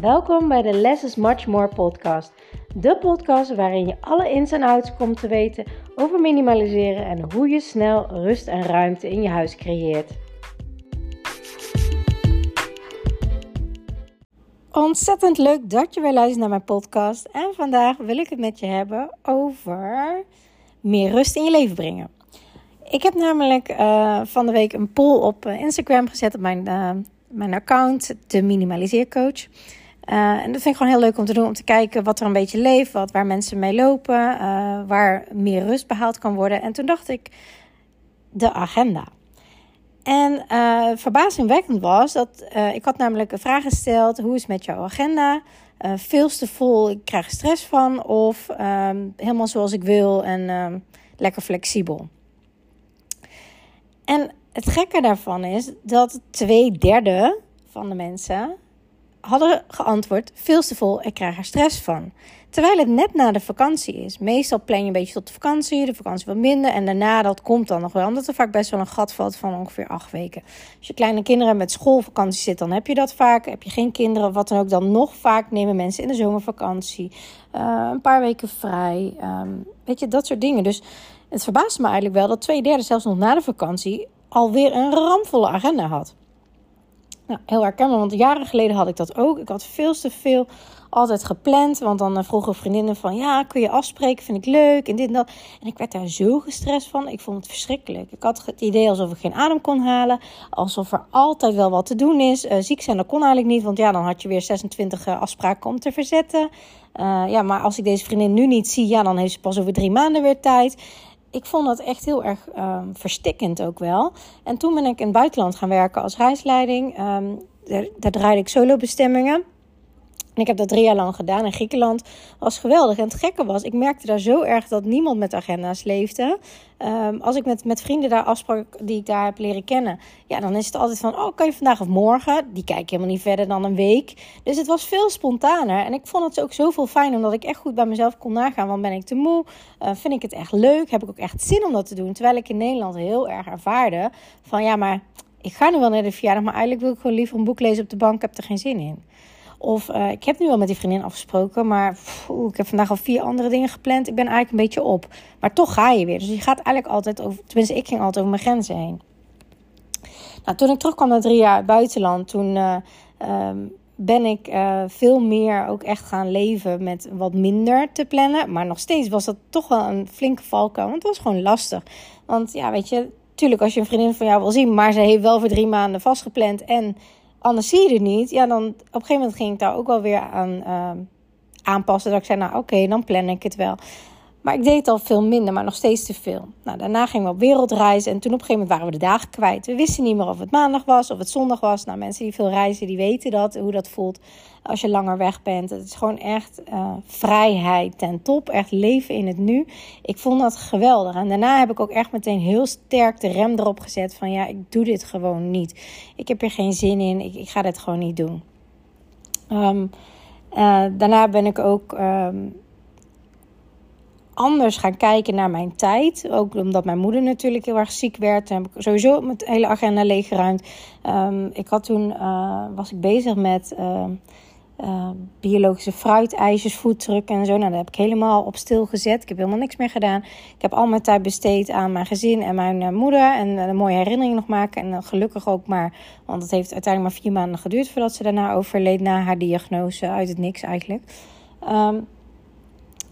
Welkom bij de Less is Much More podcast. De podcast waarin je alle ins en outs komt te weten over minimaliseren en hoe je snel rust en ruimte in je huis creëert. Ontzettend leuk dat je weer luistert naar mijn podcast. En vandaag wil ik het met je hebben over meer rust in je leven brengen. Ik heb namelijk uh, van de week een poll op eh, Instagram gezet op mijn, uh, mijn account, de Minimaliseercoach. Uh, en dat vind ik gewoon heel leuk om te doen, om te kijken wat er een beetje leeft, wat, waar mensen mee lopen, waar meer rust behaald kan worden. En toen dacht ik, de agenda. En verbazingwekkend was dat ik had namelijk een vraag gesteld: hoe is het met jouw agenda? veel te vol, ik krijg stress van, of ehm, helemaal zoals ik wil en ehm, lekker flexibel. En het gekke daarvan is dat twee derde van de mensen hadden geantwoord: veel te vol, ik krijg er stress van. Terwijl het net na de vakantie is. Meestal plan je een beetje tot de vakantie, de vakantie wat minder. En daarna, dat komt dan nog wel. Omdat er vaak best wel een gat valt van ongeveer acht weken. Als je kleine kinderen met schoolvakantie zit, dan heb je dat vaak. Heb je geen kinderen, wat dan ook, dan nog vaak nemen mensen in de zomervakantie. Uh, een paar weken vrij. Um, weet je, dat soort dingen. Dus het verbaast me eigenlijk wel dat twee derde, zelfs nog na de vakantie, alweer een ramvolle agenda had. Nou, heel herkenbaar, want jaren geleden had ik dat ook. Ik had veel te veel altijd gepland. Want dan eh, vroegen vriendinnen van, ja, kun je afspreken? Vind ik leuk en dit en dat. En ik werd daar zo gestrest van. Ik vond het verschrikkelijk. Ik had het idee alsof ik geen adem kon halen. Alsof er altijd wel wat te doen is. Uh, ziek zijn, dat kon eigenlijk niet. Want ja, dan had je weer 26 uh, afspraken om te verzetten. Ja, maar als ik deze vriendin nu niet zie, ja, dan heeft ze pas over drie maanden weer tijd ik vond dat echt heel erg um, verstikkend ook wel. En toen ben ik in het buitenland gaan werken als reisleiding. Daar, daar draaide ik solo bestemmingen. En ik heb dat drie jaar lang gedaan in Griekenland. was geweldig. En het gekke was, ik merkte daar zo erg dat niemand met agenda's leefde. Um, als ik met, met vrienden daar afsprak die ik daar heb leren kennen, ja, dan is het altijd van: oh, kan je vandaag of morgen? Die kijken helemaal niet verder dan een week. Dus het was veel spontaner. En ik vond het ook zoveel fijn, omdat ik echt goed bij mezelf kon nagaan. Want ben ik te moe? Uh, vind ik het echt leuk? Heb ik ook echt zin om dat te doen? Terwijl ik in Nederland heel erg ervaarde van: ja, maar ik ga nu wel naar de verjaardag, maar eigenlijk wil ik gewoon liever een boek lezen op de bank. Ik heb er geen zin in. Of uh, ik heb nu wel met die vriendin afgesproken, maar ik heb vandaag al vier andere dingen gepland. Ik ben eigenlijk een beetje op. Maar toch ga je weer. Dus je gaat eigenlijk altijd over, tenminste ik ging altijd over mijn grenzen heen. Nou, toen ik terugkwam na drie jaar buitenland, toen uh, um, ben ik uh, veel meer ook echt gaan leven met wat minder te plannen. Maar nog steeds was dat toch wel een flinke valkuil, want het was gewoon lastig. Want ja, weet je, tuurlijk als je een vriendin van jou wil zien, maar ze heeft wel voor drie maanden vastgepland en anders zie je het niet. Ja, dan op een gegeven moment ging ik daar ook wel weer aan uh, aanpassen. Dat ik zei, nou oké, dan plan ik het wel. Maar ik deed al veel minder, maar nog steeds te veel. Nou, daarna gingen we op wereldreis en toen op een gegeven moment waren we de dagen kwijt. We wisten niet meer of het maandag was of het zondag was. Nou, mensen die veel reizen, die weten dat, hoe dat voelt als je langer weg bent. Het is gewoon echt uh, vrijheid ten top, echt leven in het nu. Ik vond dat geweldig. En daarna heb ik ook echt meteen heel sterk de rem erop gezet van ja, ik doe dit gewoon niet. Ik heb er geen zin in, ik, ik ga dit gewoon niet doen. Um, uh, daarna ben ik ook... Um, anders gaan kijken naar mijn tijd. Ook omdat mijn moeder natuurlijk heel erg ziek werd. heb ik sowieso mijn hele agenda leeggeruimd. Um, ik had toen, uh, was ik bezig met uh, uh, biologische fruitijsjes, en zo. Nou, dat heb ik helemaal op stil gezet. Ik heb helemaal niks meer gedaan. Ik heb al mijn tijd besteed aan mijn gezin en mijn moeder. En een mooie herinneringen nog maken. En gelukkig ook maar, want het heeft uiteindelijk maar vier maanden geduurd voordat ze daarna overleed. Na haar diagnose uit het niks eigenlijk. Um,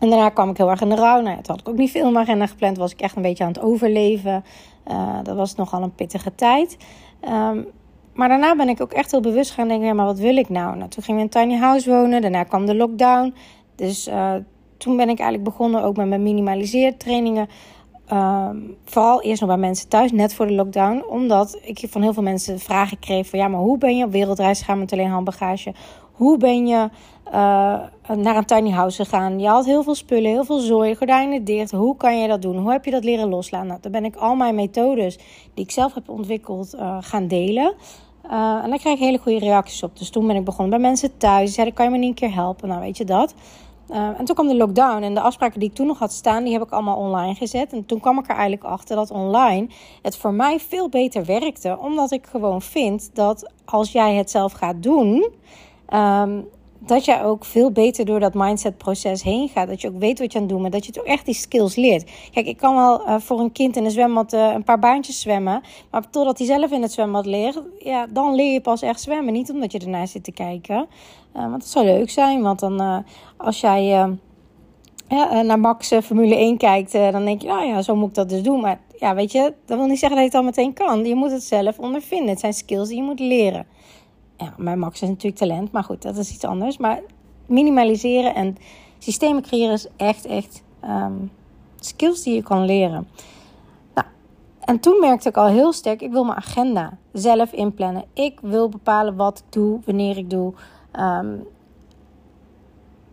en daarna kwam ik heel erg in de rouw. Nou, had ik ook niet veel in mijn agenda gepland. Was ik echt een beetje aan het overleven. Uh, dat was nogal een pittige tijd. Um, maar daarna ben ik ook echt heel bewust gaan denken: ja, maar wat wil ik nou? nou toen gingen we in een tiny house wonen. Daarna kwam de lockdown. Dus uh, toen ben ik eigenlijk begonnen ook met mijn minimaliseertrainingen. Um, vooral eerst nog bij mensen thuis, net voor de lockdown. Omdat ik van heel veel mensen vragen kreeg van... ja, maar hoe ben je op wereldreis gegaan met alleen handbagage? Hoe ben je uh, naar een tiny house gegaan? Je had heel veel spullen, heel veel zooi, gordijnen dicht. Hoe kan je dat doen? Hoe heb je dat leren loslaten? Nou, dan ben ik al mijn methodes die ik zelf heb ontwikkeld uh, gaan delen. Uh, en daar krijg ik hele goede reacties op. Dus toen ben ik begonnen bij mensen thuis. Die zeiden, kan je me niet een keer helpen? Nou, weet je dat? En toen kwam de lockdown en de afspraken die ik toen nog had staan, die heb ik allemaal online gezet. En toen kwam ik er eigenlijk achter dat online het voor mij veel beter werkte. Omdat ik gewoon vind dat als jij het zelf gaat doen, um, dat je ook veel beter door dat mindset proces heen gaat. Dat je ook weet wat je aan het doen bent. Dat je toch echt die skills leert. Kijk, ik kan wel uh, voor een kind in een zwembad uh, een paar baantjes zwemmen. Maar totdat hij zelf in het zwembad leert, ja, dan leer je pas echt zwemmen. Niet omdat je ernaar zit te kijken. Uh, want het zou leuk zijn. Want dan als jij naar Max Formule 1 kijkt, dan denk je, nou ja, zo moet ik dat dus doen. Maar ja, weet je, dat wil niet zeggen dat je het al meteen kan. Je moet het zelf ondervinden. Het zijn skills die je moet leren ja, mijn max is natuurlijk talent, maar goed, dat is iets anders. Maar minimaliseren en systemen creëren is echt, echt um, skills die je kan leren. Nou, en toen merkte ik al heel sterk, ik wil mijn agenda zelf inplannen. Ik wil bepalen wat ik doe, wanneer ik doe. Um,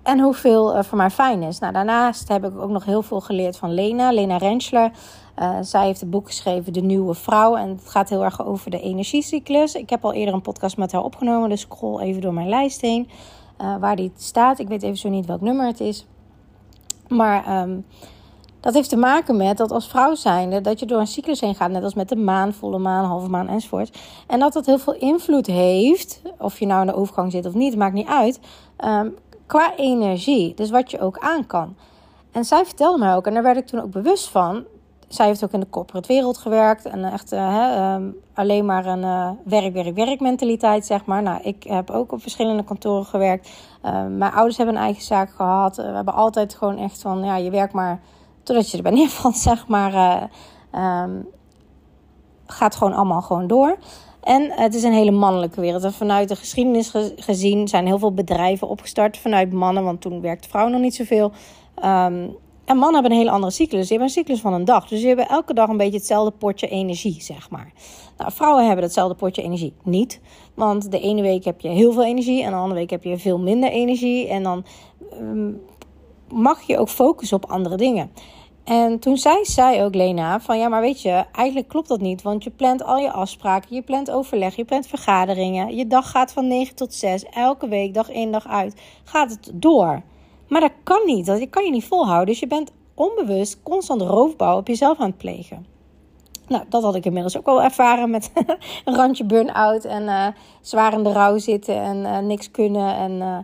en hoeveel uh, voor mij fijn is. Nou, daarnaast heb ik ook nog heel veel geleerd van Lena, Lena Rentschler. Uh, zij heeft een boek geschreven, De Nieuwe Vrouw. En het gaat heel erg over de energiecyclus. Ik heb al eerder een podcast met haar opgenomen, dus scroll even door mijn lijst heen. Uh, waar die staat. Ik weet even zo niet welk nummer het is. Maar um, dat heeft te maken met dat als vrouw zijnde... dat je door een cyclus heen gaat, net als met de maan, volle maan, halve maan enzovoort. En dat dat heel veel invloed heeft, of je nou in de overgang zit of niet, maakt niet uit... Um, qua energie. Dus wat je ook aan kan. En zij vertelde mij ook, en daar werd ik toen ook bewust van. Zij heeft ook in de corporate wereld gewerkt. En echt uh, alleen maar een uh, werk, werk, werk mentaliteit, zeg maar. Nou, ik heb ook op verschillende kantoren gewerkt. Uh, mijn ouders hebben een eigen zaak gehad. we hebben altijd gewoon echt van, ja, je werkt maar totdat je er bij neervalt, zeg maar. Um, gaat gewoon allemaal gewoon door. En het is een hele mannelijke wereld. En vanuit de geschiedenis gezien zijn heel veel bedrijven opgestart vanuit mannen, want toen werkte vrouwen nog niet zoveel. Um, en mannen hebben een hele andere cyclus. Die hebben een cyclus van een dag. Dus die hebben elke dag een beetje hetzelfde potje energie, zeg maar. Nou, vrouwen hebben hetzelfde potje energie niet. Want de ene week heb je heel veel energie en de andere week heb je veel minder energie. En dan um, mag je ook focussen op andere dingen. En toen zei zij ook, Lena, van ja, maar weet je, eigenlijk klopt dat niet. Want je plant al je afspraken, je plant overleg, je plant vergaderingen. Je dag gaat van 9 tot 6, elke week, dag in, dag uit, gaat het door. Maar dat kan niet, dat kan je niet volhouden. Dus je bent onbewust constant roofbouw op jezelf aan het plegen. Nou, dat had ik inmiddels ook al ervaren met een randje burn-out en uh, zwaar in de rouw zitten en uh, niks kunnen en... Uh,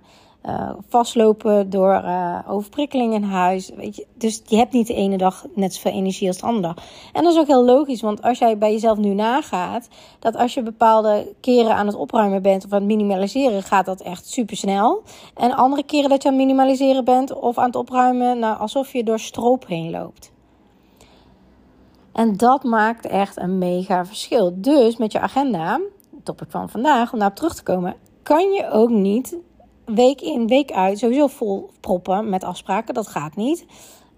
uh, vastlopen door uh, overprikkeling in huis. Weet je? Dus je hebt niet de ene dag net zoveel energie als de andere. En dat is ook heel logisch, want als jij bij jezelf nu nagaat, dat als je bepaalde keren aan het opruimen bent of aan het minimaliseren, gaat dat echt super snel. En andere keren dat je aan het minimaliseren bent of aan het opruimen, nou, alsof je door stroop heen loopt. En dat maakt echt een mega verschil. Dus met je agenda, topic van vandaag, om daarop terug te komen, kan je ook niet week in, week uit sowieso vol proppen met afspraken. Dat gaat niet.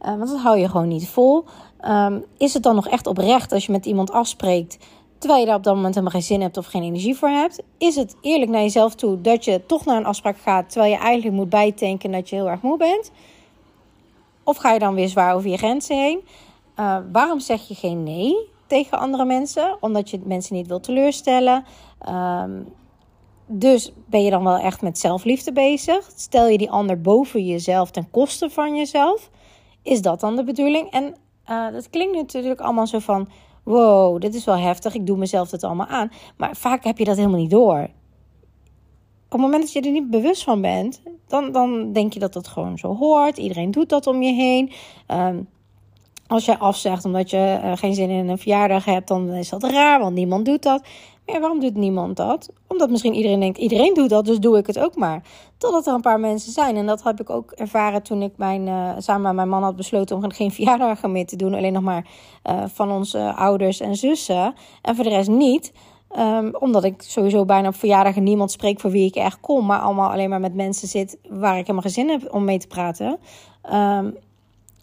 Uh, want dat hou je gewoon niet vol. Um, is het dan nog echt oprecht als je met iemand afspreekt. terwijl je daar op dat moment helemaal geen zin hebt of geen energie voor hebt? Is het eerlijk naar jezelf toe dat je toch naar een afspraak gaat. terwijl je eigenlijk moet bijtanken dat je heel erg moe bent? Of ga je dan weer zwaar over je grenzen heen? Uh, waarom zeg je geen nee tegen andere mensen? Omdat je mensen niet wil teleurstellen. Um, dus ben je dan wel echt met zelfliefde bezig? Stel je die ander boven jezelf ten koste van jezelf? Is dat dan de bedoeling? En uh, dat klinkt natuurlijk allemaal zo van: wow, dit is wel heftig, ik doe mezelf dat allemaal aan. Maar vaak heb je dat helemaal niet door. Op het moment dat je er niet bewust van bent, dan, dan denk je dat dat gewoon zo hoort. Iedereen doet dat om je heen. Um, als jij afzegt omdat je uh, geen zin in een verjaardag hebt, dan is dat raar, want niemand doet dat. Ja, waarom doet niemand dat? Omdat misschien iedereen denkt, iedereen doet dat, dus doe ik het ook maar. Totdat er een paar mensen zijn. En dat heb ik ook ervaren toen ik mijn, uh, samen met mijn man had besloten om geen verjaardagen meer te doen. Alleen nog maar uh, van onze ouders en zussen. En voor de rest niet. Um, omdat ik sowieso bijna op verjaardagen niemand spreek voor wie ik echt kom. Maar allemaal alleen maar met mensen zit waar ik helemaal geen zin heb om mee te praten. Um,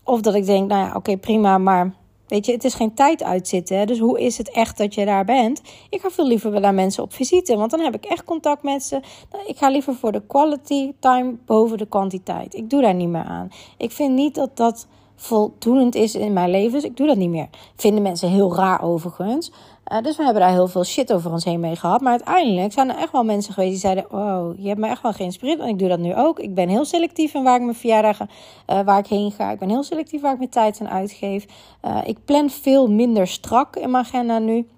of dat ik denk, nou ja, oké, prima, maar Weet je, het is geen tijd uitzitten. Dus hoe is het echt dat je daar bent? Ik ga veel liever naar mensen op visite, want dan heb ik echt contact met ze. Nou, ik ga liever voor de quality time boven de kwantiteit. Ik doe daar niet meer aan. Ik vind niet dat dat voldoende is in mijn leven. Dus ik doe dat niet meer. Vinden mensen heel raar overigens. Uh, dus we hebben daar heel veel shit over ons heen mee gehad. Maar uiteindelijk zijn er echt wel mensen geweest die zeiden: Oh, je hebt me echt wel geïnspireerd. En ik doe dat nu ook. Ik ben heel selectief in waar ik mijn verjaardagen, uh, waar ik heen ga. Ik ben heel selectief waar ik mijn tijd aan uitgeef. Uh, ik plan veel minder strak in mijn agenda nu.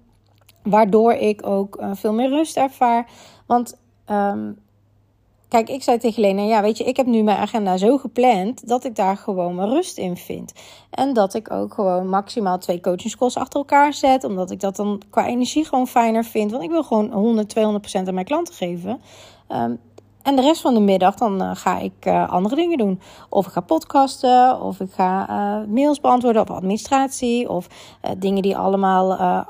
Waardoor ik ook veel meer rust ervaar. Want um, kijk, ik zei tegen Lena, ja, weet je, ik heb nu mijn agenda zo gepland dat ik daar gewoon mijn rust in vind. En dat ik ook gewoon maximaal twee coachingscalls achter elkaar zet, omdat ik dat dan qua energie gewoon fijner vind. Want ik wil gewoon 100, 200 procent aan mijn klanten geven. Um, en de rest van de middag dan uh, ga ik uh, andere dingen doen. Of ik ga podcasten, of ik ga uh, mails beantwoorden of administratie, of dingen die allemaal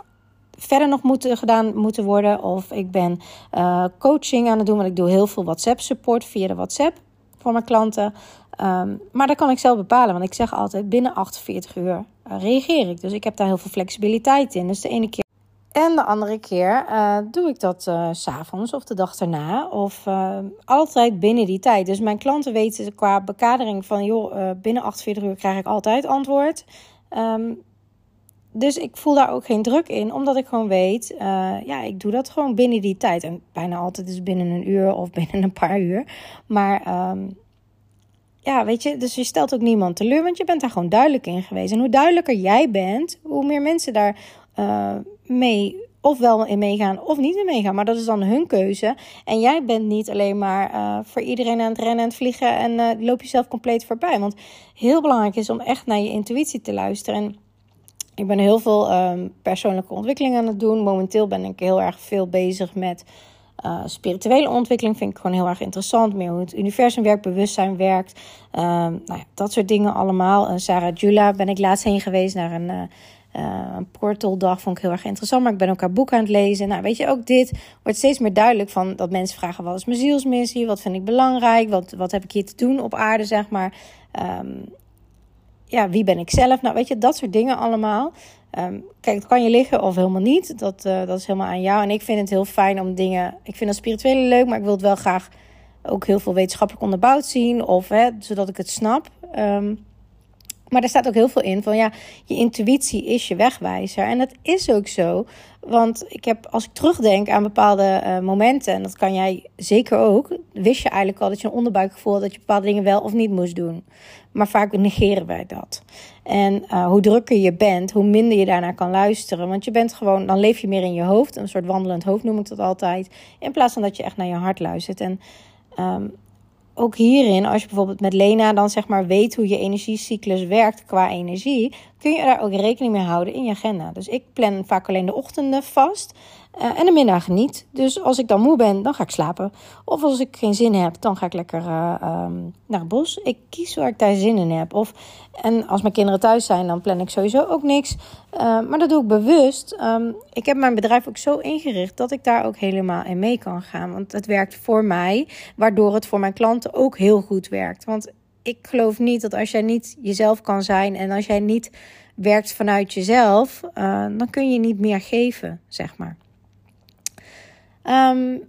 verder nog moeten gedaan moeten worden. Of ik ben uh, coaching aan het doen, want ik doe heel veel WhatsApp support via de WhatsApp voor mijn klanten. Um, maar dat kan ik zelf bepalen, want ik zeg altijd binnen 48 uur uh, reageer ik. Dus ik heb daar heel veel flexibiliteit in. Dus de ene keer. En de andere keer uh, doe ik dat uh, s'avonds of de dag daarna. Of altijd binnen die tijd. Dus mijn klanten weten qua bekadering van... joh, binnen 48 uur krijg ik altijd antwoord. Um, dus ik voel daar ook geen druk in, omdat ik gewoon weet, uh, ja, ik doe dat gewoon binnen die tijd. En bijna altijd is binnen een uur of binnen een paar uur. Maar um, ja, weet je, dus je stelt ook niemand teleur, want je bent daar gewoon duidelijk in geweest. En hoe duidelijker jij bent, hoe meer mensen daar uh, mee of wel in meegaan of niet in meegaan. Maar dat is dan hun keuze. En jij bent niet alleen maar uh, voor iedereen aan het rennen en het vliegen en loop jezelf compleet voorbij. Want heel belangrijk is om echt naar je intuïtie te luisteren. En ik ben heel veel um, persoonlijke ontwikkeling aan het doen. Momenteel ben ik heel erg veel bezig met uh, spirituele ontwikkeling. Vind ik gewoon heel erg interessant. Meer hoe het universum werkt, bewustzijn werkt. Um, nou ja, dat soort dingen allemaal. Uh, Sarah Jula ben ik laatst heen geweest naar een, uh, een. Vond ik heel erg interessant. Maar ik ben ook haar boek aan het lezen. Nou, weet je, ook dit wordt steeds meer duidelijk van dat mensen vragen: wat is mijn zielsmissie? Wat vind ik belangrijk? Wat, wat heb ik hier te doen op aarde, zeg maar? Um, ja, wie ben ik zelf? Nou, weet je, dat soort dingen allemaal. Um, kijk, het kan je liggen of helemaal niet. Dat, uh, dat is helemaal aan jou. En ik vind het heel fijn om dingen. Ik vind dat spirituele leuk, maar ik wil het wel graag ook heel veel wetenschappelijk onderbouwd zien. Of hè, zodat ik het snap. Um, maar er staat ook heel veel in van ja, je intuïtie is je wegwijzer. En dat is ook zo. Want ik heb, als ik terugdenk aan bepaalde uh, momenten, en dat kan jij zeker ook, wist je eigenlijk al dat je een onderbuikgevoel had dat je bepaalde dingen wel of niet moest doen. Maar vaak negeren wij dat. En uh, hoe drukker je bent, hoe minder je daarnaar kan luisteren. Want je bent gewoon, dan leef je meer in je hoofd. Een soort wandelend hoofd noem ik dat altijd. In plaats van dat je echt naar je hart luistert. En um, ook hierin, als je bijvoorbeeld met Lena dan zeg maar weet hoe je energiecyclus werkt qua energie, kun je daar ook rekening mee houden in je agenda. Dus ik plan vaak alleen de ochtenden vast. Uh, en de middagen niet. Dus als ik dan moe ben, dan ga ik slapen. Of als ik geen zin heb, dan ga ik lekker uh, um, naar het bos. Ik kies waar ik daar zin in heb. Of, en als mijn kinderen thuis zijn, dan plan ik sowieso ook niks. Uh, maar dat doe ik bewust. Um, ik heb mijn bedrijf ook zo ingericht dat ik daar ook helemaal in mee kan gaan. Want het werkt voor mij, waardoor het voor mijn klanten ook heel goed werkt. Want ik geloof niet dat als jij niet jezelf kan zijn en als jij niet werkt vanuit jezelf, dan kun je niet meer geven, zeg maar. Um,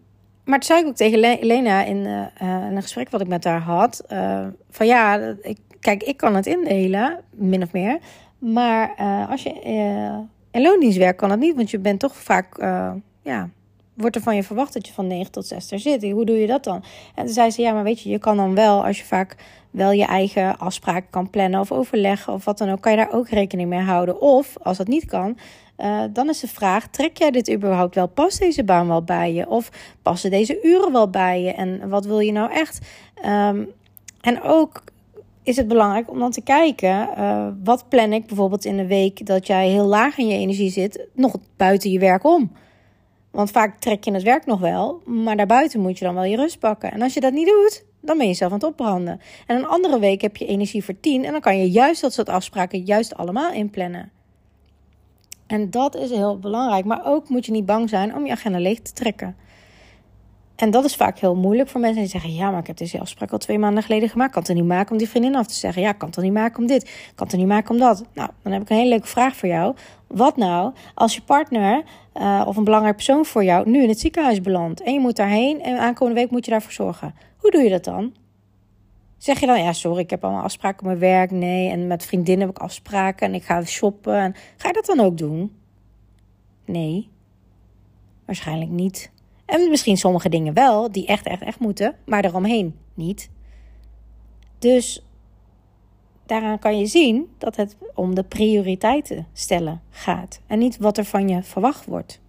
maar toen zei ik ook tegen Lena in, uh, in, een gesprek wat ik met haar had: uh, van ja, ik, kijk, ik kan het indelen, min of meer. Maar als je in loondienst werkt, kan dat niet, want je bent toch vaak, ja, wordt er van je verwacht dat je van 9 tot 6 er zit. Hoe doe je dat dan? En toen zei ze: ja, maar weet je, je kan dan wel, als je vaak wel je eigen afspraken kan plannen of overleggen of wat dan ook, kan je daar ook rekening mee houden. Of als dat niet kan, uh, dan is de vraag: trek jij dit überhaupt wel? Past deze baan wel bij je? Of passen deze uren wel bij je? En wat wil je nou echt? Um, en ook is het belangrijk om dan te kijken: uh, wat plan ik bijvoorbeeld in de week dat jij heel laag in je energie zit, nog buiten je werk om? Want vaak trek je het werk nog wel, maar daarbuiten moet je dan wel je rust pakken. En als je dat niet doet, dan ben je zelf aan het opbranden. En een andere week heb je energie voor tien en dan kan je juist dat soort afspraken juist allemaal inplannen. En dat is heel belangrijk. Maar ook moet je niet bang zijn om je agenda leeg te trekken. En dat is vaak heel moeilijk voor mensen die zeggen: Ja, maar ik heb deze afspraak al twee maanden geleden gemaakt. Kan het er niet maken om die vriendin af te zeggen? Ja, kan het er niet maken om dit? Kan het er niet maken om dat? Nou, dan heb ik een hele leuke vraag voor jou. Wat nou als je partner uh, of een belangrijk persoon voor jou nu in het ziekenhuis belandt en je moet daarheen en aankomende week moet je daarvoor zorgen? Hoe doe je dat dan? Zeg je dan, ja, sorry, ik heb allemaal afspraken op mijn werk. Nee, en met vriendinnen heb ik afspraken en ik ga shoppen. En ga je dat dan ook doen? Nee, waarschijnlijk niet. En misschien sommige dingen wel, die echt, echt, echt moeten, maar eromheen niet. Dus daaraan kan je zien dat het om de prioriteiten stellen gaat en niet wat er van je verwacht wordt.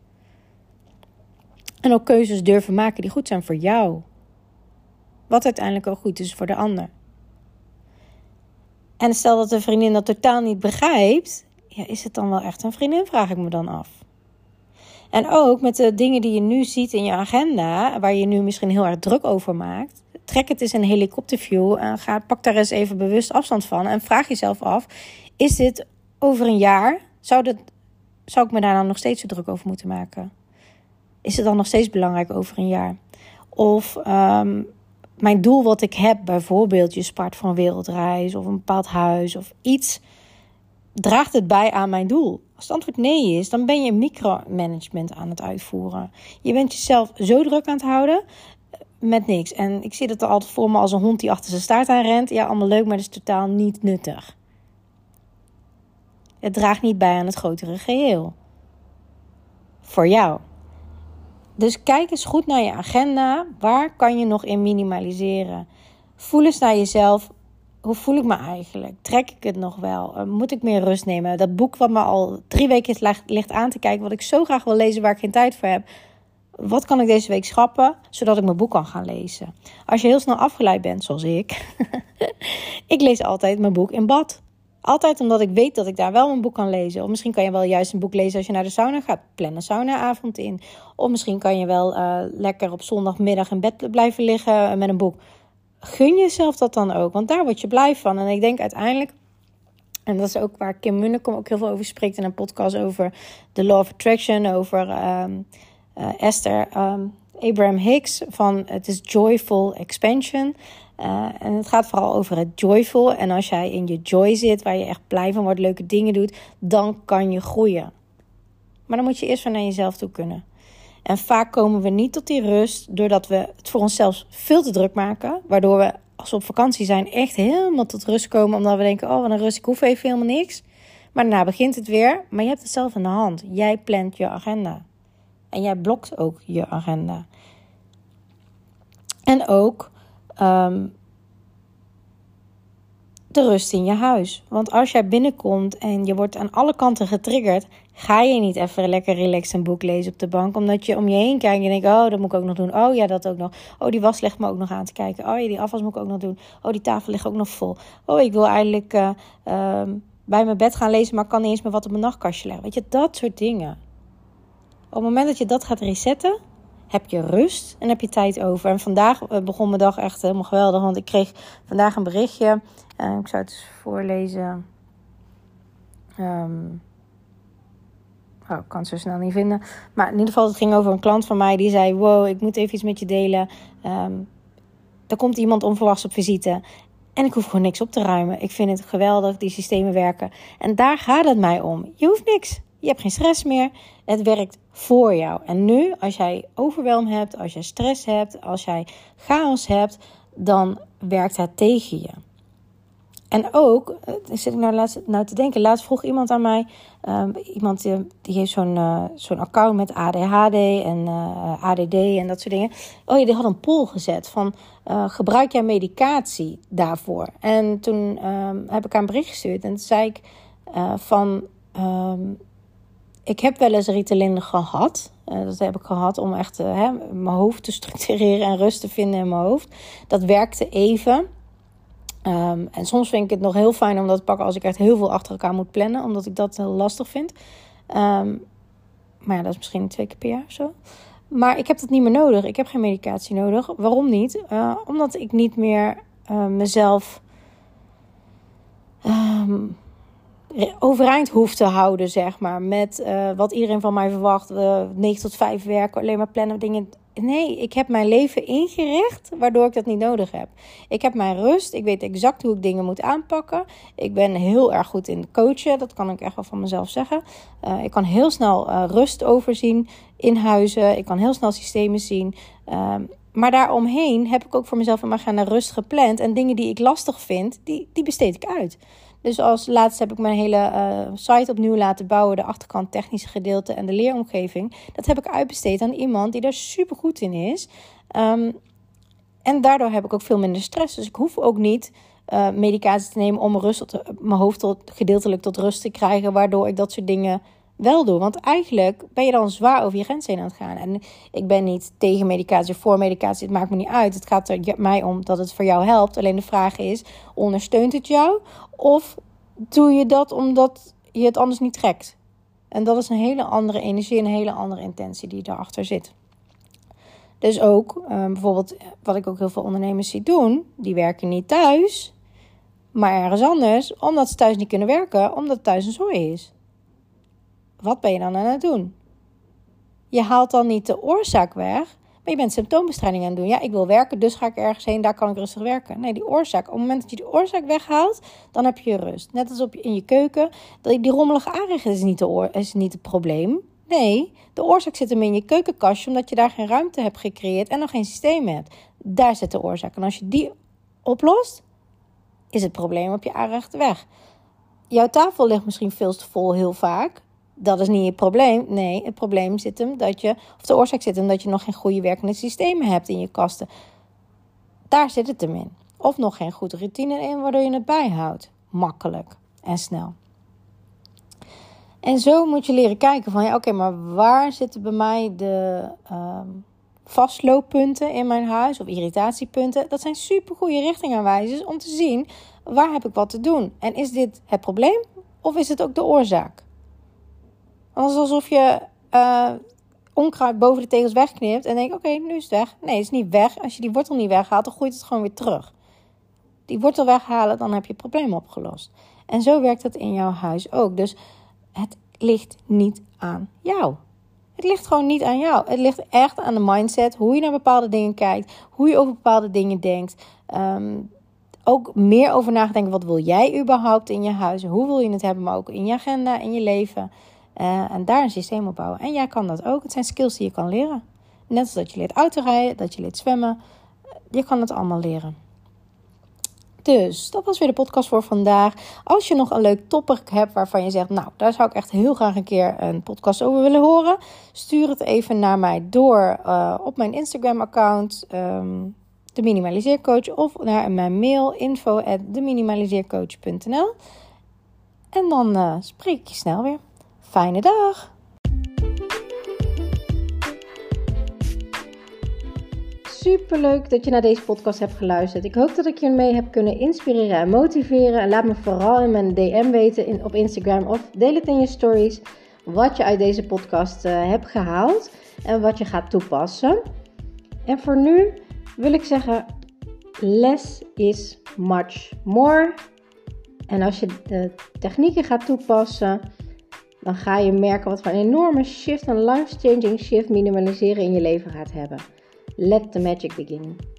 En ook keuzes durven maken die goed zijn voor jou. Wat uiteindelijk ook goed is voor de ander. En stel dat de vriendin dat totaal niet begrijpt, ja, is het dan wel echt een vriendin, vraag ik me dan af. En ook met de dingen die je nu ziet in je agenda, waar je nu misschien heel erg druk over maakt. Trek het eens een helikopterview en ga, pak daar eens even bewust afstand van. En vraag jezelf af: is dit over een jaar? Zou, dat, zou ik me daar dan nog steeds zo druk over moeten maken? Is het dan nog steeds belangrijk over een jaar? Of um, mijn doel wat ik heb, bijvoorbeeld je spart van een wereldreis of een bepaald huis of iets, draagt het bij aan mijn doel? Als het antwoord nee is, dan ben je micromanagement aan het uitvoeren. Je bent jezelf zo druk aan het houden eh, met niks. En ik zie dat er altijd voor me als een hond die achter zijn staart aan rent. Ja, allemaal leuk, maar dat is totaal niet nuttig. Het draagt niet bij aan het grotere geheel. Voor jou. Dus kijk eens goed naar je agenda. Waar kan je nog in minimaliseren? Voel eens naar jezelf. Hoe voel ik me eigenlijk? Trek ik het nog wel? Eh, moet ik meer rust nemen? Dat boek wat me al drie weken ligt aan te kijken, wat ik zo graag wil lezen, waar ik geen tijd voor heb. Wat kan ik deze week schrappen, zodat ik mijn boek kan gaan lezen? Als je heel snel afgeleid bent, zoals ik. ik lees altijd mijn boek in bad. Altijd omdat ik weet dat ik daar wel een boek kan lezen. Of misschien kan je wel juist een boek lezen als je naar de sauna gaat. Plan een saunaavond in. Of misschien kan je wel uh, lekker op zondagmiddag in bed blijven liggen met een boek. Gun jezelf dat dan ook, want daar word je blij van. En ik denk uiteindelijk, en dat is ook waar Kim Munnekom ook heel veel over spreekt in een podcast over The Law of Attraction, over um, uh, Esther um, Abraham Hicks van het is Joyful Expansion. Uh, en het gaat vooral over het joyful. En als jij in je joy zit, waar je echt blij van wordt, leuke dingen doet, dan kan je groeien. Maar dan moet je eerst van naar jezelf toe kunnen. En vaak komen we niet tot die rust doordat we het voor onszelf veel te druk maken. Waardoor we als we op vakantie zijn echt helemaal tot rust komen. Omdat we denken, oh wat een rust, ik hoef even helemaal niks. Maar daarna begint het weer. Maar je hebt het zelf in de hand. Jij plant je agenda. En jij blokt ook je agenda. En ook Ehm, de rust in je huis. Want als jij binnenkomt en je wordt aan alle kanten getriggerd, ga je niet even lekker relaxed een boek lezen op de bank. Omdat je om je heen kijkt en denkt: Oh, dat moet ik ook nog doen. Oh ja, dat ook nog. Oh, die was ligt me ook nog aan te kijken. Oh ja, die afwas moet ik ook nog doen. Oh, die tafel ligt ook nog vol. Oh, ik wil eigenlijk uh, bij mijn bed gaan lezen, maar kan niet eens meer wat op mijn nachtkastje leggen. Weet je, dat soort dingen. Op het moment dat je dat gaat resetten, heb je rust en heb je tijd over. En vandaag eh, begon mijn dag echt helemaal geweldig, want ik kreeg vandaag een berichtje. Uh, ik zou het eens voorlezen. Um, oh, ik kan het zo snel niet vinden. Maar in ieder geval, het ging over een klant van mij die zei: Wow, ik moet even iets met je delen. Um, er komt iemand onverwachts op visite. En ik hoef gewoon niks op te ruimen. Ik vind het geweldig, die systemen werken. En daar gaat het mij om. Je hoeft niks. Je hebt geen stress meer. Het werkt voor jou. En nu, als jij overwelm hebt, als jij stress hebt, als jij chaos hebt, dan werkt het tegen je. En ook, uh, zit ik nou, laatst, nou te denken, laatst vroeg iemand aan mij, um, iemand die, heeft zo'n uh, zo'n account met ADHD en uh, ADD en dat soort dingen. Oh ja, die had een poll gezet van, gebruik jij medicatie daarvoor? En toen um, heb ik haar een bericht gestuurd en toen zei ik van, um, ik heb wel eens Ritalin gehad. Uh, dat heb ik gehad om echt uh, hè, mijn hoofd te structureren en rust te vinden in mijn hoofd. Dat werkte even. Um, en soms vind ik het nog heel fijn om dat te pakken als ik echt heel veel achter elkaar moet plannen, omdat ik dat heel lastig vind. Um, maar ja, dat is misschien twee keer per jaar of zo. Maar ik heb dat niet meer nodig. Ik heb geen medicatie nodig. Waarom niet? Uh, omdat ik niet meer mezelf. Um, overeind hoeft te houden, zeg maar. Met uh, wat iedereen van mij verwacht. Uh, 9 tot 5 werken, alleen maar plannen dingen. Nee, ik heb mijn leven ingericht waardoor ik dat niet nodig heb. Ik heb mijn rust. Ik weet exact hoe ik dingen moet aanpakken. Ik ben heel erg goed in coachen. Dat kan ik echt wel van mezelf zeggen. Uh, ik kan heel snel rust overzien in huizen. Ik kan heel snel systemen zien. Uh, maar daaromheen heb ik ook voor mezelf in mijn agenda rust gepland. En dingen die ik lastig vind, die, die besteed ik uit. Dus als laatste heb ik mijn hele uh, site opnieuw laten bouwen. De achterkant, technische gedeelte en de leeromgeving. Dat heb ik uitbesteed aan iemand die daar super goed in is. Um, en daardoor heb ik ook veel minder stress. Dus ik hoef ook niet uh, medicatie te nemen om mijn, rust mijn hoofd tot, gedeeltelijk tot rust te krijgen. Waardoor ik dat soort dingen wel doen. Want eigenlijk ben je dan zwaar over je grens heen aan het gaan. En ik ben niet tegen medicatie of voor medicatie. Het maakt me niet uit. Het gaat er mij om dat het voor jou helpt. Alleen de vraag is, ondersteunt het jou? Of doe je dat omdat je het anders niet trekt? En dat is een hele andere energie, een hele andere intentie die daarachter zit. Dus ook uh, bijvoorbeeld, wat ik ook heel veel ondernemers zie doen, die werken niet thuis, maar ergens anders, omdat ze thuis niet kunnen werken, omdat het thuis een zooi is. Wat ben je dan aan het doen? Je haalt dan niet de oorzaak weg, maar je bent symptoombestrijding aan het doen. Ja, ik wil werken, dus ga ik ergens heen, daar kan ik rustig werken. Nee, die oorzaak. Op het moment dat je die oorzaak weghaalt, dan heb je rust. Net als op, in je keuken. Die rommelige aanrecht is niet, de is niet het probleem. Nee, de oorzaak zit hem in je keukenkastje, omdat je daar geen ruimte hebt gecreëerd en nog geen systeem hebt. Daar zit de oorzaak. En als je die oplost, is het probleem op je aanrecht weg. Jouw tafel ligt misschien veel te vol heel vaak dat is niet het probleem. Nee, het probleem zit hem dat je, of de oorzaak zit hem dat je nog geen goede werkende systemen hebt in je kasten. Daar zit het hem in. Of nog geen goede routine in, waardoor je het bijhoudt. Makkelijk en snel. En zo moet je leren kijken van, ja, oké, maar waar zitten bij mij de uh, vastlooppunten in mijn huis of irritatiepunten? Dat zijn super goede richtingaanwijzers om te zien waar heb ik wat te doen. En is dit het probleem of is het ook de oorzaak? Anders alsof je uh, onkruid boven de tegels wegknipt en denkt: oké, nu is het weg. Nee, het is niet weg. Als je die wortel niet weghaalt, dan groeit het gewoon weer terug. Die wortel weghalen, dan heb je het probleem opgelost. En zo werkt het in jouw huis ook. Dus het ligt niet aan jou. Het ligt gewoon niet aan jou. Het ligt echt aan de mindset, hoe je naar bepaalde dingen kijkt, hoe je over bepaalde dingen denkt. Um, ook meer over nadenken. Wat wil jij überhaupt in je huis? Hoe wil je het hebben, maar ook in je agenda, in je leven. Uh, en daar een systeem op bouwen. En jij kan dat ook. Het zijn skills die je kan leren. Net als dat je leert autorijden, dat je leert zwemmen. Je kan het allemaal leren. Dus dat was weer de podcast voor vandaag. Als je nog een leuk topic hebt waarvan je zegt, nou, daar zou ik echt heel graag een keer een podcast over willen horen, stuur het even naar mij door uh, op mijn Instagram-account, um, de Minimaliseercoach, of naar mijn mail info at. En dan spreek ik je snel weer. Fijne dag! Super leuk dat je naar deze podcast hebt geluisterd. Ik hoop dat ik je mee heb kunnen inspireren en motiveren. En laat me vooral in mijn DM weten in, op Instagram of deel het in je stories wat je uit deze podcast uh, hebt gehaald en wat je gaat toepassen. En voor nu wil ik zeggen: less is much more. En als je de technieken gaat toepassen dan ga je merken wat voor een enorme shift, een life-changing shift minimaliseren in je leven gaat hebben. Let the magic begin.